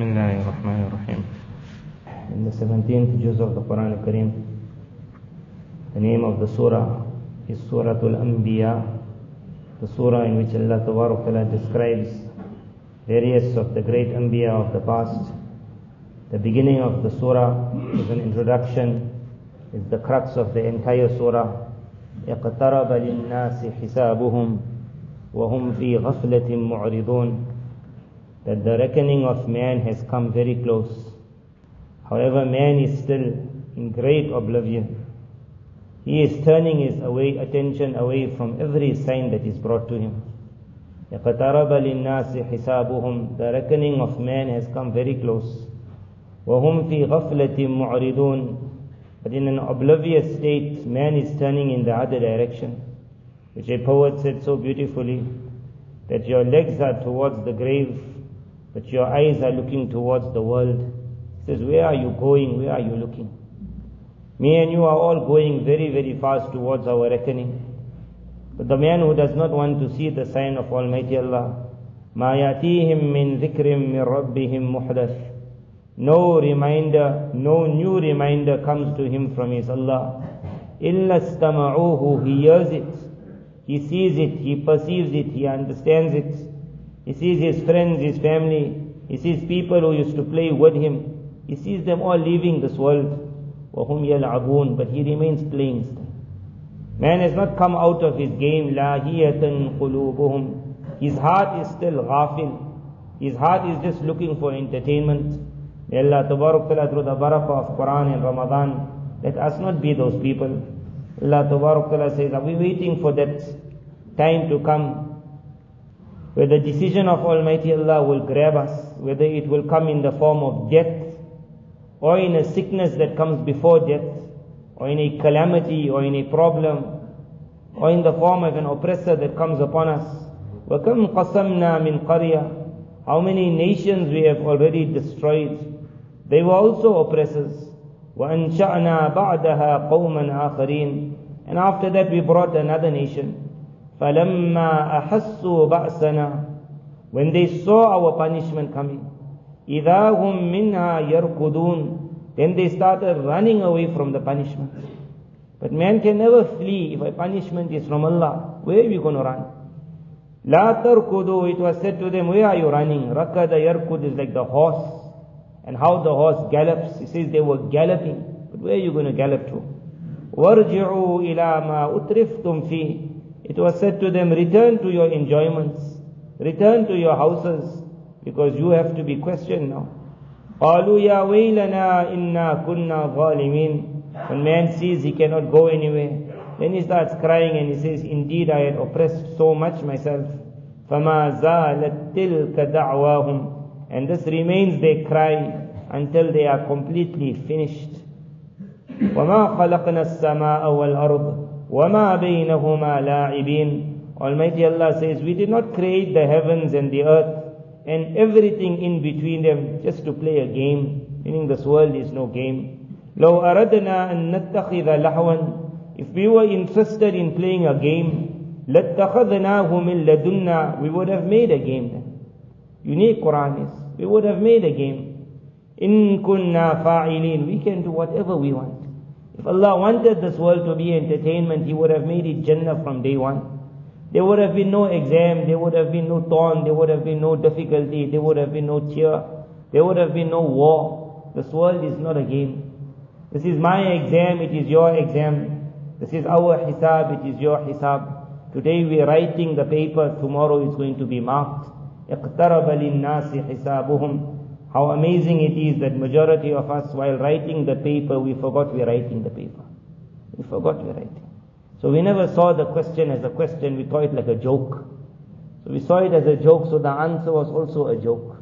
بسم الله الرحمن الرحيم In the 17th juz of the Quran al-Kareem, the name of the surah is Suratul Anbiya, the surah in which Allah Ta'ala describes various of the great Anbiya of the past. The beginning of the surah is an introduction, is the crux of the entire surah. اقترب للناس حسابهم وهم في غفلة معرضون that the reckoning of man has come very close. However, man is still in great oblivion. He is turning his away, attention away from every sign that is brought to him. اقترب للناس حسابهم The reckoning of man has come very close. وهم في غفلة معرضون But in an oblivious state, man is turning in the other direction. Which a poet said so beautifully, that your legs are towards the grave, but your eyes are looking towards the world. He says, where are you going? Where are you looking? Me and you are all going very, very fast towards our reckoning. But the man who does not want to see the sign of Almighty Allah, ما يأتيهم من ذكر من ربهم محدث no reminder, no new reminder comes to him from his Allah. إِلَّا اسْتَمَعُوهُ He hears it, he sees it, he perceives it, he understands it. He sees his friends, his family, he sees people who used to play with him. He sees them all leaving this world. وَهُمْ يَلْعَبُونَ But he remains playing still. Man has not come out of his game. لَاهِيَةً قُلُوبُهُمْ His heart is still ghafil. His heart is just looking for entertainment. May Allah Tabarak Ta'ala through the barakah of Quran and Ramadan, let us not be those people. Allah Tabarak Ta'ala says, are we waiting for that time to come where the decision of Almighty Allah will grab us, whether it will come in the form of death, or in a sickness that comes before death, or in a calamity, or in a problem, or in the form of an oppressor that comes upon us. وَكَمْ قَسَمْنَا مِنْ قَرْيَةٍ How many nations we have already destroyed. They were also oppressors. وَأَنْشَأْنَا بَعْدَهَا قَوْمًا آخَرِينَ And after that we brought another nation. فَلَمَّا أَحَسُّوا بَأْسَنَا When they saw our punishment coming, إِذَا هُمْ مِنْهَا يَرْكُضُونَ Then they started running away from the punishment. But man can never flee if a punishment is from Allah. Where are you going to run? La tarkudu, it was said to them, where are you running? Rakada yarkud is like the horse. And how the horse gallops. He says they were galloping. But where are you going to gallop to? Warji'u ila ma utriftum fi. It was said to them, return to your enjoyments. Return to your houses. Because you have to be questioned now. قالوا يا ويلنا إنا كنا ظالمين. When man sees he cannot go anywhere, then he starts crying and he says, Indeed, I had oppressed so much myself. فَمَا زَالَتْ تِلْكَ دَعْوَاهُمْ And this remains their cry until they are completely finished. وَمَا خَلَقْنَا السَّمَاءَ وَالْأَرْضِ وَمَا بَيْنَهُمَا لَاعِبِينَ Almighty Allah says, We did not create the heavens and the earth and everything in between them just to play a game, meaning this world is no game. لو أردنا أن نتخذ لهوا if we were interested in playing a game, لَاتَّخَذْنَاهُ مِن لَدُنَّا We would have made a game then. Unique Quran is, we would have made a game. إِن كُنَّا فَاعِلِينَ We can do whatever we want. If Allah wanted this world to be entertainment, He would have made it Jannah from day one. There would have been no exam, there would have been no thorn, there would have been no difficulty, there would have been no tear, there would have been no war. This world is not a game. This is my exam, it is your exam. This is our hisab, it is your hisab. Today we are writing the paper, tomorrow it's going to be marked. اقترب للناس حسابهم how amazing it is that majority of us while writing the paper, we forgot we're writing the paper. We forgot we're writing. So we never saw the question as a question, we saw it like a joke. So we saw it as a joke, so the answer was also a joke.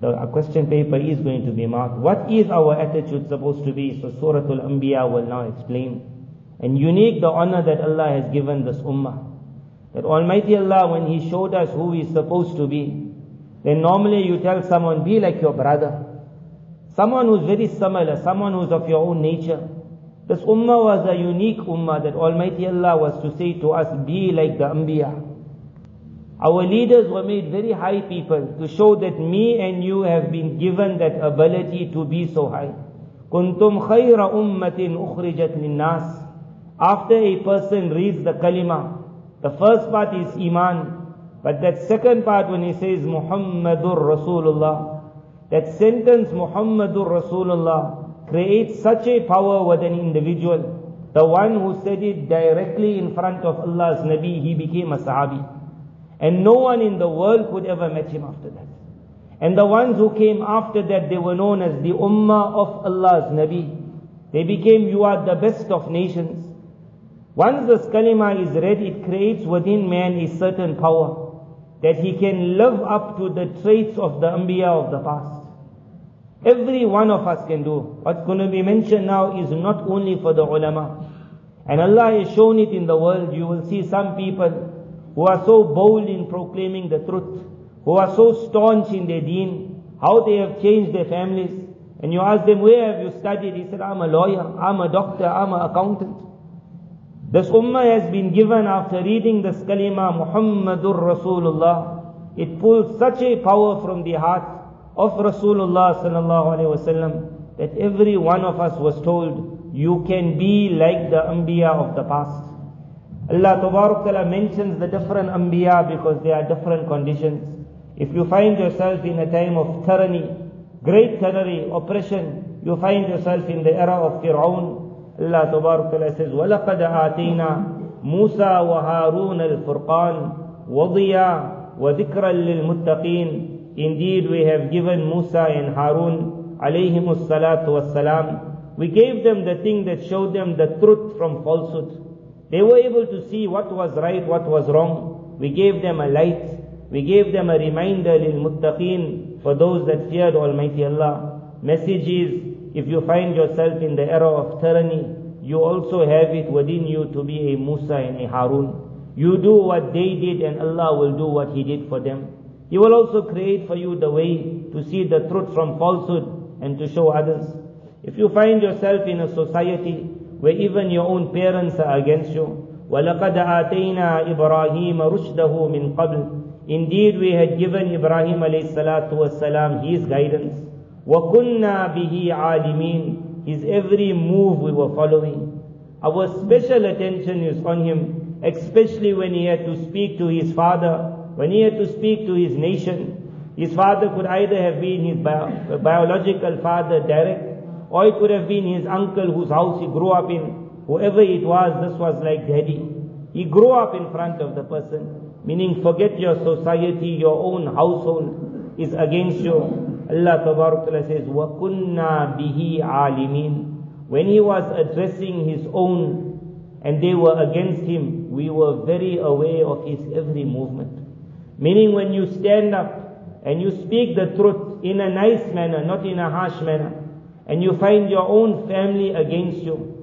The question paper is going to be marked. What is our attitude supposed to be? So Surah Al-Anbiya will now explain. And unique the honor that Allah has given this ummah. That Almighty Allah, when He showed us who is supposed to be, then normally you tell someone, be like your brother. Someone who's very similar, someone who's of your own nature. This ummah was a unique ummah that Almighty Allah was to say to us, be like the Anbiya. Our leaders were made very high people to show that me and you have been given that ability to be so high. كنتم خير أمة أخرجت للناس After a person reads the kalima, the first part is iman, but that second part when he says Muhammadur Rasulullah, that sentence Muhammadur Rasulullah creates such a power with an individual. The one who said it directly in front of Allah's Nabi, he became a Sahabi. And no one in the world could ever match him after that. And the ones who came after that, they were known as the Ummah of Allah's Nabi. They became, you are the best of nations. Once this kalima is read, it creates within man a certain power that he can live up to the traits of the Anbiya of the past. Every one of us can do. What's going to be mentioned now is not only for the ulama. And Allah has shown it in the world. You will see some people who are so bold in proclaiming the truth, who are so staunch in their deen, how they have changed their families. And you ask them, where have you studied? He said, I'm a lawyer, I'm a doctor, I'm an accountant. This ummah has been given after reading this kalima, Muhammadur Rasulullah. It pulls such a power from the heart of Rasulullah sallallahu alaihi wasallam that every one of us was told, you can be like the Anbiya of the past. Allah Ta'ala mentions the different Anbiya because there are different conditions. If you find yourself in a time of tyranny, great tyranny, oppression, you find yourself in the era of Fir'aun, Allah Ta'ala says, وَلَقَدْ آتَيْنَا مُوسَى وَهَارُونَ الْفُرْقَانِ وَضِيَا وَذِكْرًا لِلْمُتَّقِينَ Indeed, we have given Musa and Harun alayhimus salatu wassalam. We gave them the thing that showed them the truth from falsehood. They were able to see what was right, what was wrong. We gave them a light. We gave them a reminder muttaqeen for those that feared Almighty Allah. Message is, if you find yourself in the era of tyranny, you also have it within you to be a Musa and a Harun. You do what they did and Allah will do what He did for them. He will also create for you the way to see the truth from falsehood and to show others. If you find yourself in a society where even your own parents are against you, وَلَقَدْ آتَيْنَا إِبْرَاهِيمَ رُشْدَهُ مِنْ قَبْلِ Indeed, we had given Ibrahim alayhi salatu wasalam his guidance. وَكُنَّا بِهِ عَالِمِينَ His every move we were following. Our special attention is on him, especially when he had to speak to his father when he had to speak to his nation, his father could either have been his bio, biological father direct, or it could have been his uncle whose house he grew up in. Whoever it was, this was like daddy. He grew up in front of the person, meaning forget your society, your own household is against you. Allah Ta'ala says, وَكُنَّا بِهِ عَالِمِينَ When he was addressing his own and they were against him, we were very aware of his every movement. Meaning when you stand up and you speak the truth in a nice manner, not in a harsh manner, and you find your own family against you,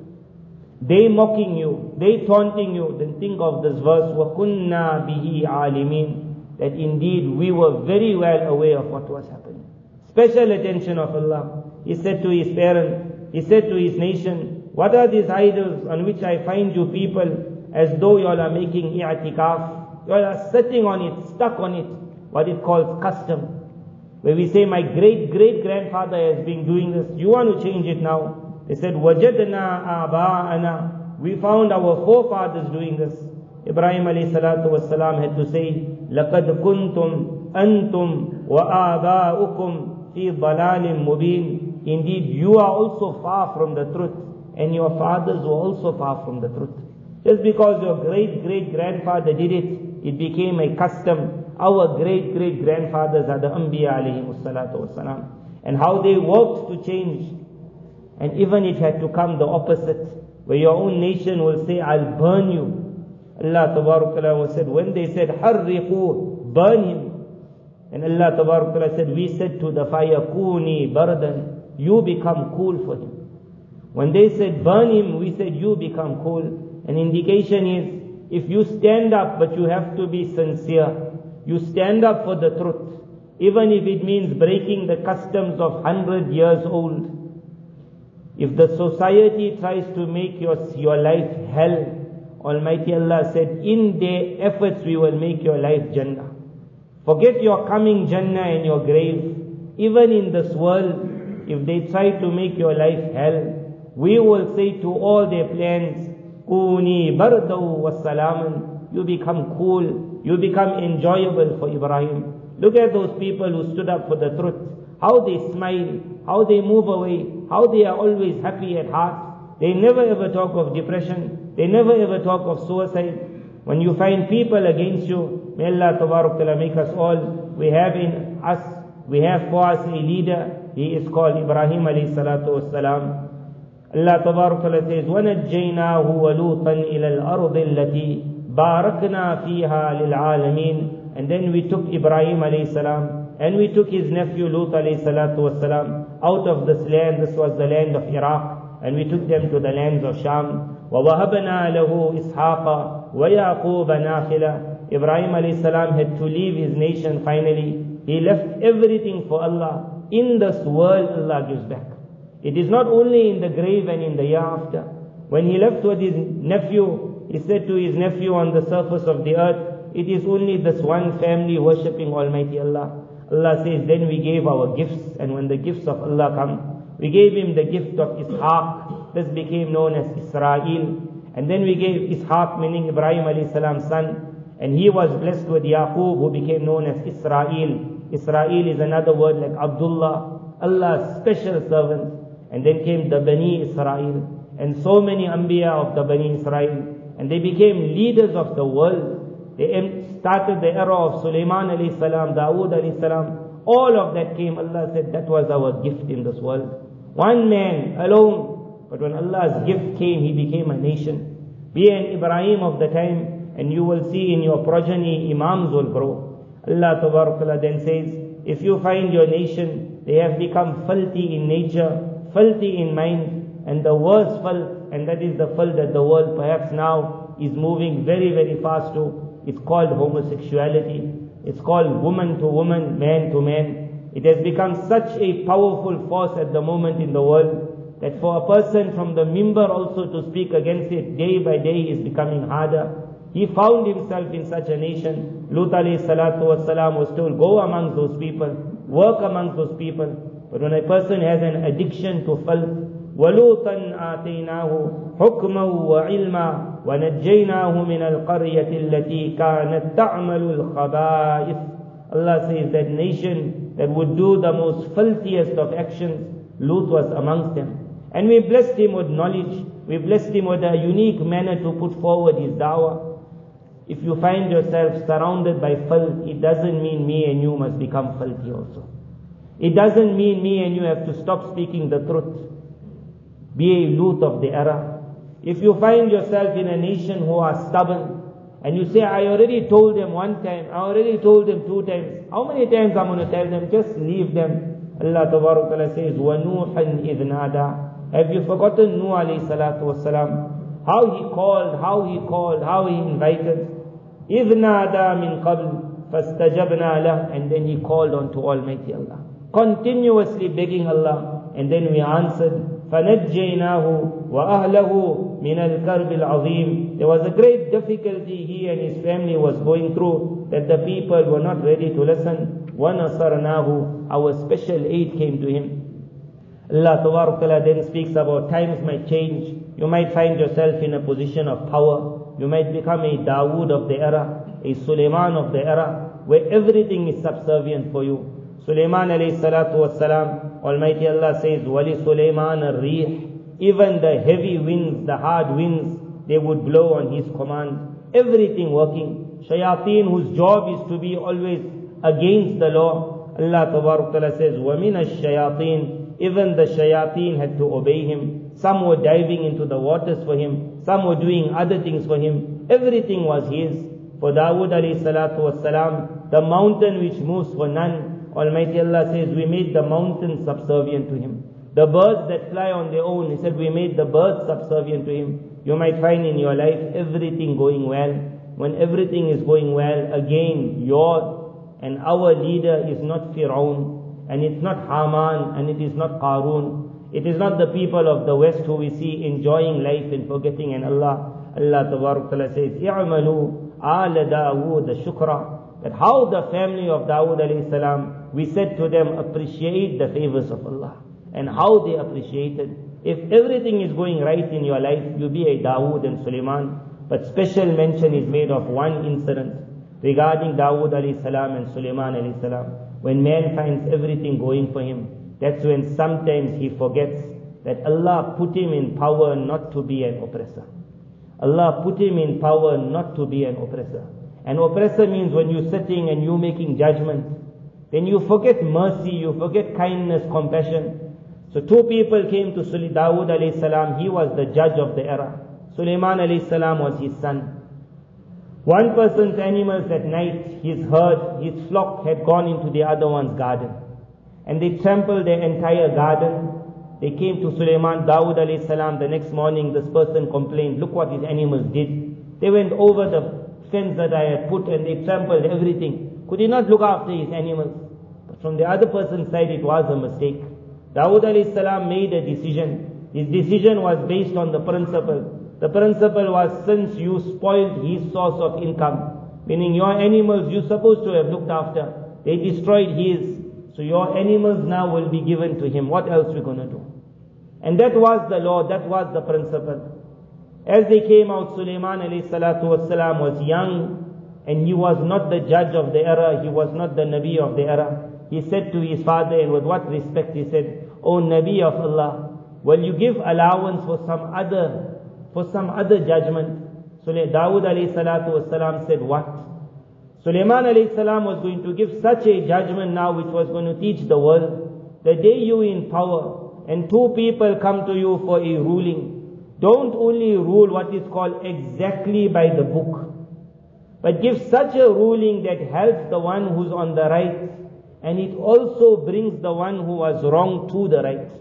they mocking you, they taunting you, then think of this verse, وَكُنَّا بِهِ عَالِمِينَ That indeed we were very well aware of what was happening. Special attention of Allah. He said to his parents, he said to his nation, what are these idols on which I find you people as though you all are making i'tikaf? You are sitting on it, stuck on it, what it calls custom. Where we say, my great great grandfather has been doing this, you want to change it now? They said, Wajadna aba'ana. We found our forefathers doing this. Ibrahim alayhi salatu wasalam had to say, لَقَدْ كُنْتُمْ أَنْتُمْ وَآبَاؤُكُمْ fi balalim mubin. Indeed, you are also far from the truth, and your fathers were also far from the truth. Just because your great great grandfather did it, it became a custom. Our great great grandfathers are the Anbiya alayhi salatu wasalam. And how they worked to change. And even it had to come the opposite, where your own nation will say, I'll burn you. Allah Ta'ala said, when they said, Harriqu, burn him, and Allah Ta'ala said, we said to the fire, Kuni bardan, you become cool for him. When they said burn him, we said you become cool. An indication is if you stand up, but you have to be sincere, you stand up for the truth, even if it means breaking the customs of hundred years old. If the society tries to make your, your life hell, Almighty Allah said, in their efforts we will make your life Jannah. Forget your coming Jannah and your grave. Even in this world, if they try to make your life hell, we will say to all their plans, Kuni bardaw wassalaman. You become cool. You become enjoyable for Ibrahim. Look at those people who stood up for the truth. How they smile. How they move away. How they are always happy at heart. They never ever talk of depression. They never ever talk of suicide. When you find people against you, may Allah Ta'ala make us all. We have in us, we have for us a leader. He is called Ibrahim alayhi salatu wassalam. Allah Ta'ala says, وَنَجَّيْنَاهُ وَلُوطًا إِلَى الْأَرْضِ الَّتِي بَارَكْنَا فِيهَا لِلْعَالَمِينَ And then we took Ibrahim alayhi salam, and we took his nephew Lut alayhi salatu wassalam out of this land. This was the land of Iraq. And we took them to the lands of Sham. وَوَهَبْنَا لَهُ إِسْحَاقَ وَيَعْقُوبَ نَافِلًا Ibrahim alayhi salam had to leave his nation finally. He left everything for Allah. In this world, Allah gives back. It is not only in the grave and in the year after. When he left with his nephew, he said to his nephew on the surface of the earth, it is only this one family worshipping Almighty Allah. Allah says, then we gave our gifts, and when the gifts of Allah come, we gave him the gift of Ishaq. This became known as Israel. And then we gave Ishaq, meaning Ibrahim alayhi salam's son, and he was blessed with Yaqub, who became known as Israel. Israel is another word like Abdullah, Allah's special servant. And then came the Bani Israel, and so many Anbiya of the Bani Israel, and they became leaders of the world. They started the era of Sulaiman alayhi salam, Dawood alayhi salam. All of that came, Allah said, that was our gift in this world. One man alone, but when Allah's gift came, he became a nation. Be an Ibrahim of the time, and you will see in your progeny, Imams will grow. Allah Ta'ala then says, if you find your nation, they have become filthy in nature, filthy in mind, and the worst filth, and that is the filth that the world perhaps now is moving very, very fast to. It's called homosexuality. It's called woman to woman, man to man. It has become such a powerful force at the moment in the world that for a person from the mimbar also to speak against it day by day is becoming harder. He found himself in such a nation. Lut alayhi salatu wasalam was told, go amongst those people, work amongst those people. But when a person has an addiction to filth, وَلُوطًا آتَيْنَاهُ حُكْمًا وَعِلْمًا وَنَجَّيْنَاهُ مِنَ الْقَرْيَةِ الَّتِي كَانَتْ تَعْمَلُ الْخَبَائِثِ Allah says that nation that would do the most filthiest of actions, Lut was amongst them. And we blessed him with knowledge. We blessed him with a unique manner to put forward his dawah. If you find yourself surrounded by filth, it doesn't mean me and you must become filthy also. It doesn't mean me and you have to stop speaking the truth. Be a Lut of the era. If you find yourself in a nation who are stubborn, and you say, I already told them one time, I already told them two times, how many times I'm going to tell them? Just leave them. Allah Ta'ala says, وَنُوحًا إِذْ نَادَى Have you forgotten Nuh alayhi salatu wasalam? How he called, how he called, how he invited. إِذْ نَادَى مِنْ قَبْلِ فَاسْتَجَبْنَا لَهُ And then he called on to Almighty Allah. Continuously begging Allah. And then we answered, فَنَجَّيْنَاهُ وَأَهْلَهُ مِنَ الْكَرْبِ الْعَظِيمِ There was a great difficulty he and his family was going through that the people were not ready to listen. وَنَصَرْنَاهُ Our special aid came to him. Allah Ta'ala then speaks about times might change. You might find yourself in a position of power. You might become a Dawood of the era, a Suleiman of the era, where everything is subservient for you. Sulaiman alayhi salatu wasalam, Almighty Allah says, Wali Sulaiman al-Rih, even the heavy winds, the hard winds, they would blow on his command. Everything working. Shayateen whose job is to be always against the law. Allah Ta'ala says, وَمِنَ الشَّيَاطِينَ Even the shayateen had to obey him. Some were diving into the waters for him. Some were doing other things for him. Everything was his. For Dawood alayhi salatu wasalam, the mountain which moves for none, Almighty Allah says, we made the mountains subservient to him. The birds that fly on their own, He said, we made the birds subservient to him. You might find in your life everything going well. When everything is going well, again, your and our leader is not Fir'aun, and it's not Haman, and it is not Qarun. It is not the people of the West who we see enjoying life and forgetting in Allah. Allah Ta'ala says, "I'malu ala Dawood shukra." That how the family of Dawood alayhi salam, we said to them, appreciate the favors of Allah. And how they appreciated. If everything is going right in your life, you be a Dawood and Suleiman. But special mention is made of one incident regarding Dawood salam and Suleiman salam. When man finds everything going for him, that's when sometimes he forgets that Allah put him in power not to be an oppressor. Allah put him in power not to be an oppressor. An oppressor means when you're sitting and you're making judgment, then you forget mercy, you forget kindness, compassion. So two people came to Suli Dawood alayhi salam, he was the judge of the era. Sulaiman alayhi salam was his son. One person's animals at night, his herd, his flock had gone into the other one's garden. And they trampled their entire garden. They came to Sulaiman, Dawood alayhi salam, the next morning this person complained, look what his animals did. They went over the fence that I had put and they trampled everything. Could he not look after his animals? From the other person's side it was a mistake. Alayhi salam made a decision. His decision was based on the principle. The principle was since you spoiled his source of income, meaning your animals you're supposed to have looked after, they destroyed his. So your animals now will be given to him. What else we going to do? And that was the law, that was the principle. As they came out, Sulaiman salatu was young and he was not the judge of the era, he was not the Nabi of the era. He said to his father, and with what respect he said, O Nabi of Allah, will you give allowance for some other for some other judgment. So Dawood alayhi salatu wasalam said, what? Sulaiman alayhi salam was going to give such a judgment now which was going to teach the world. The day you in power and two people come to you for a ruling, don't only rule what is called exactly by the book, but give such a ruling that helps the one who's on the right and it also brings the one who was wrong to the right.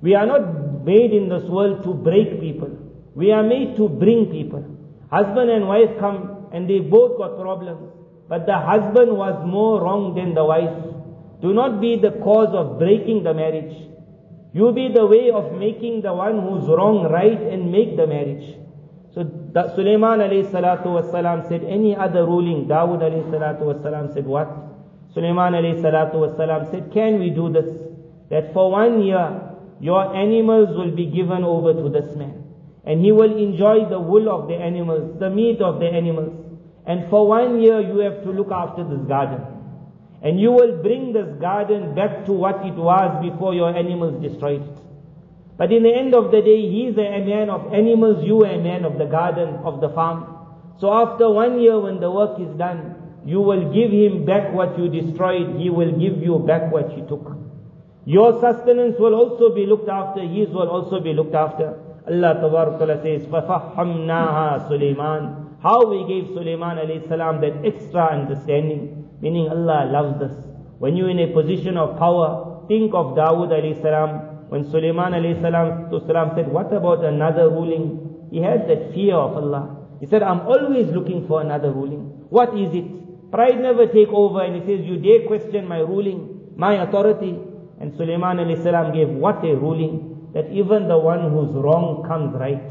We are not made in this world to break people. We are made to bring people. Husband and wife come and they both got problems. But the husband was more wrong than the wife. Do not be the cause of breaking the marriage. You be the way of making the one who's wrong right and make the marriage. So Sulaiman alayhi salatu wasalam said any other ruling. Dawood alayhi salatu wasalam said what? Sulaiman alayhi said can we do this? That for one year your animals will be given over to this man and he will enjoy the wool of the animals, the meat of the animals. And for one year you have to look after this garden. And you will bring this garden back to what it was before your animals destroyed it. But in the end of the day, he is a man of animals, you are a man of the garden, of the farm. So after one year when the work is done, you will give him back what you destroyed, he will give you back what you took. Your sustenance will also be looked after, his will also be looked after. Allah Ta'ala says, فَفَحَّمْنَاهَا Sulaiman. How we gave Sulaiman alayhi salam that extra understanding, meaning Allah loves us. When you're in a position of power, think of Dawood alayhi salam. When Sulaiman alayhi salam said, what about another ruling? He had that fear of Allah. He said, I'm always looking for another ruling. What is it? Pride never take over and he says, you dare question my ruling, my authority. And Sulaiman alayhi salam gave what a ruling that even the one who's wrong comes right.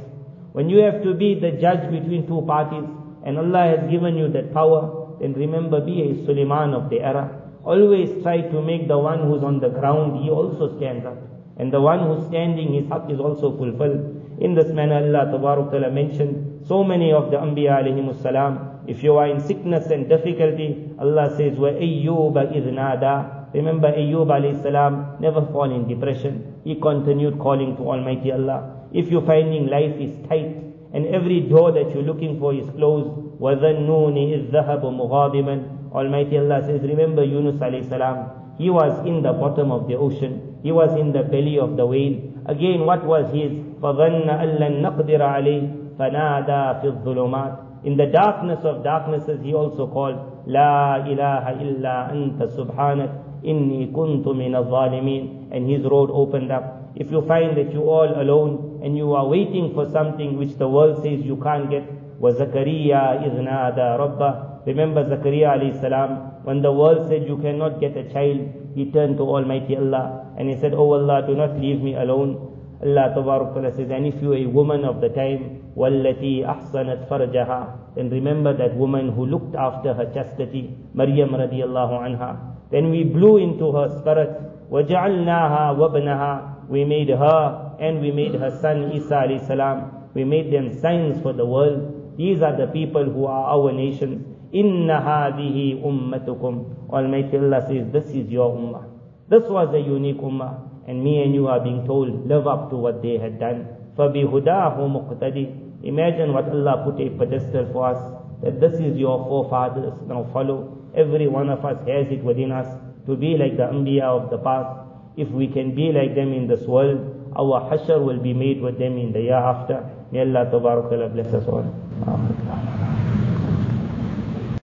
When you have to be the judge between two parties and Allah has given you that power, then remember be a Suleiman of the era. Always try to make the one who's on the ground, he also stands up. And the one who's standing, his haqq is also fulfilled. In this manner, Allah Ta'ala mentioned so many of the Anbiya alayhimus salam. If you are in sickness and difficulty, Allah says, وَأَيُّوبَ إِذْ نَادَى Remember Ayyub alayhi salam never fall in depression. He continued calling to Almighty Allah. If you're finding life is tight and every door that you're looking for is closed, وَذَنُّونِ إِذْ ذَهَبُ مُغَاضِبًا Almighty Allah says, remember Yunus alayhi salam. He was in the bottom of the ocean. He was in the belly of the whale. Again, what was his? فَظَنَّ أَلَّن نَقْدِرَ عَلَيْهِ فَنَادَى فِي الظُّلُمَاتِ In the darkness of darknesses, he also called, لا إله إلا أنت سبحانك inni kuntu min al-zalimin and his road opened up. If you find that you all alone and you are waiting for something which the world says you can't get, وَزَكَرِيَّا إِذْ نَادَى رَبَّهُ Remember Zakaria alayhi salam, when the world said you cannot get a child, he turned to Almighty Allah and he said, Oh Allah, do not leave me alone. Allah Ta'ala says, and if you a woman of the time, وَالَّتِي أَحْصَنَتْ فَرْجَهَا Then remember that woman who looked after her chastity, Maryam radiallahu anha. Then we blew into her spirit, وَجَعَلْنَاهَا وَابْنَهَا We made her and we made her son Isa alayhi salam. We made them signs for the world. These are the people who are our nation. Inna hadihi ummatukum. Almighty Allah says, this is your ummah. This was a unique ummah. And me and you are being told, live up to what they had done. فَبِهُدَاهُ مُقْتَدِي Imagine what Allah put a pedestal for us. That this is your forefathers. Now follow. Every one of us has it within us to be like the Anbiya of the past. If we can be like them in this world, our hashr will be made with them in the year after. May Allah bless us all. Amen.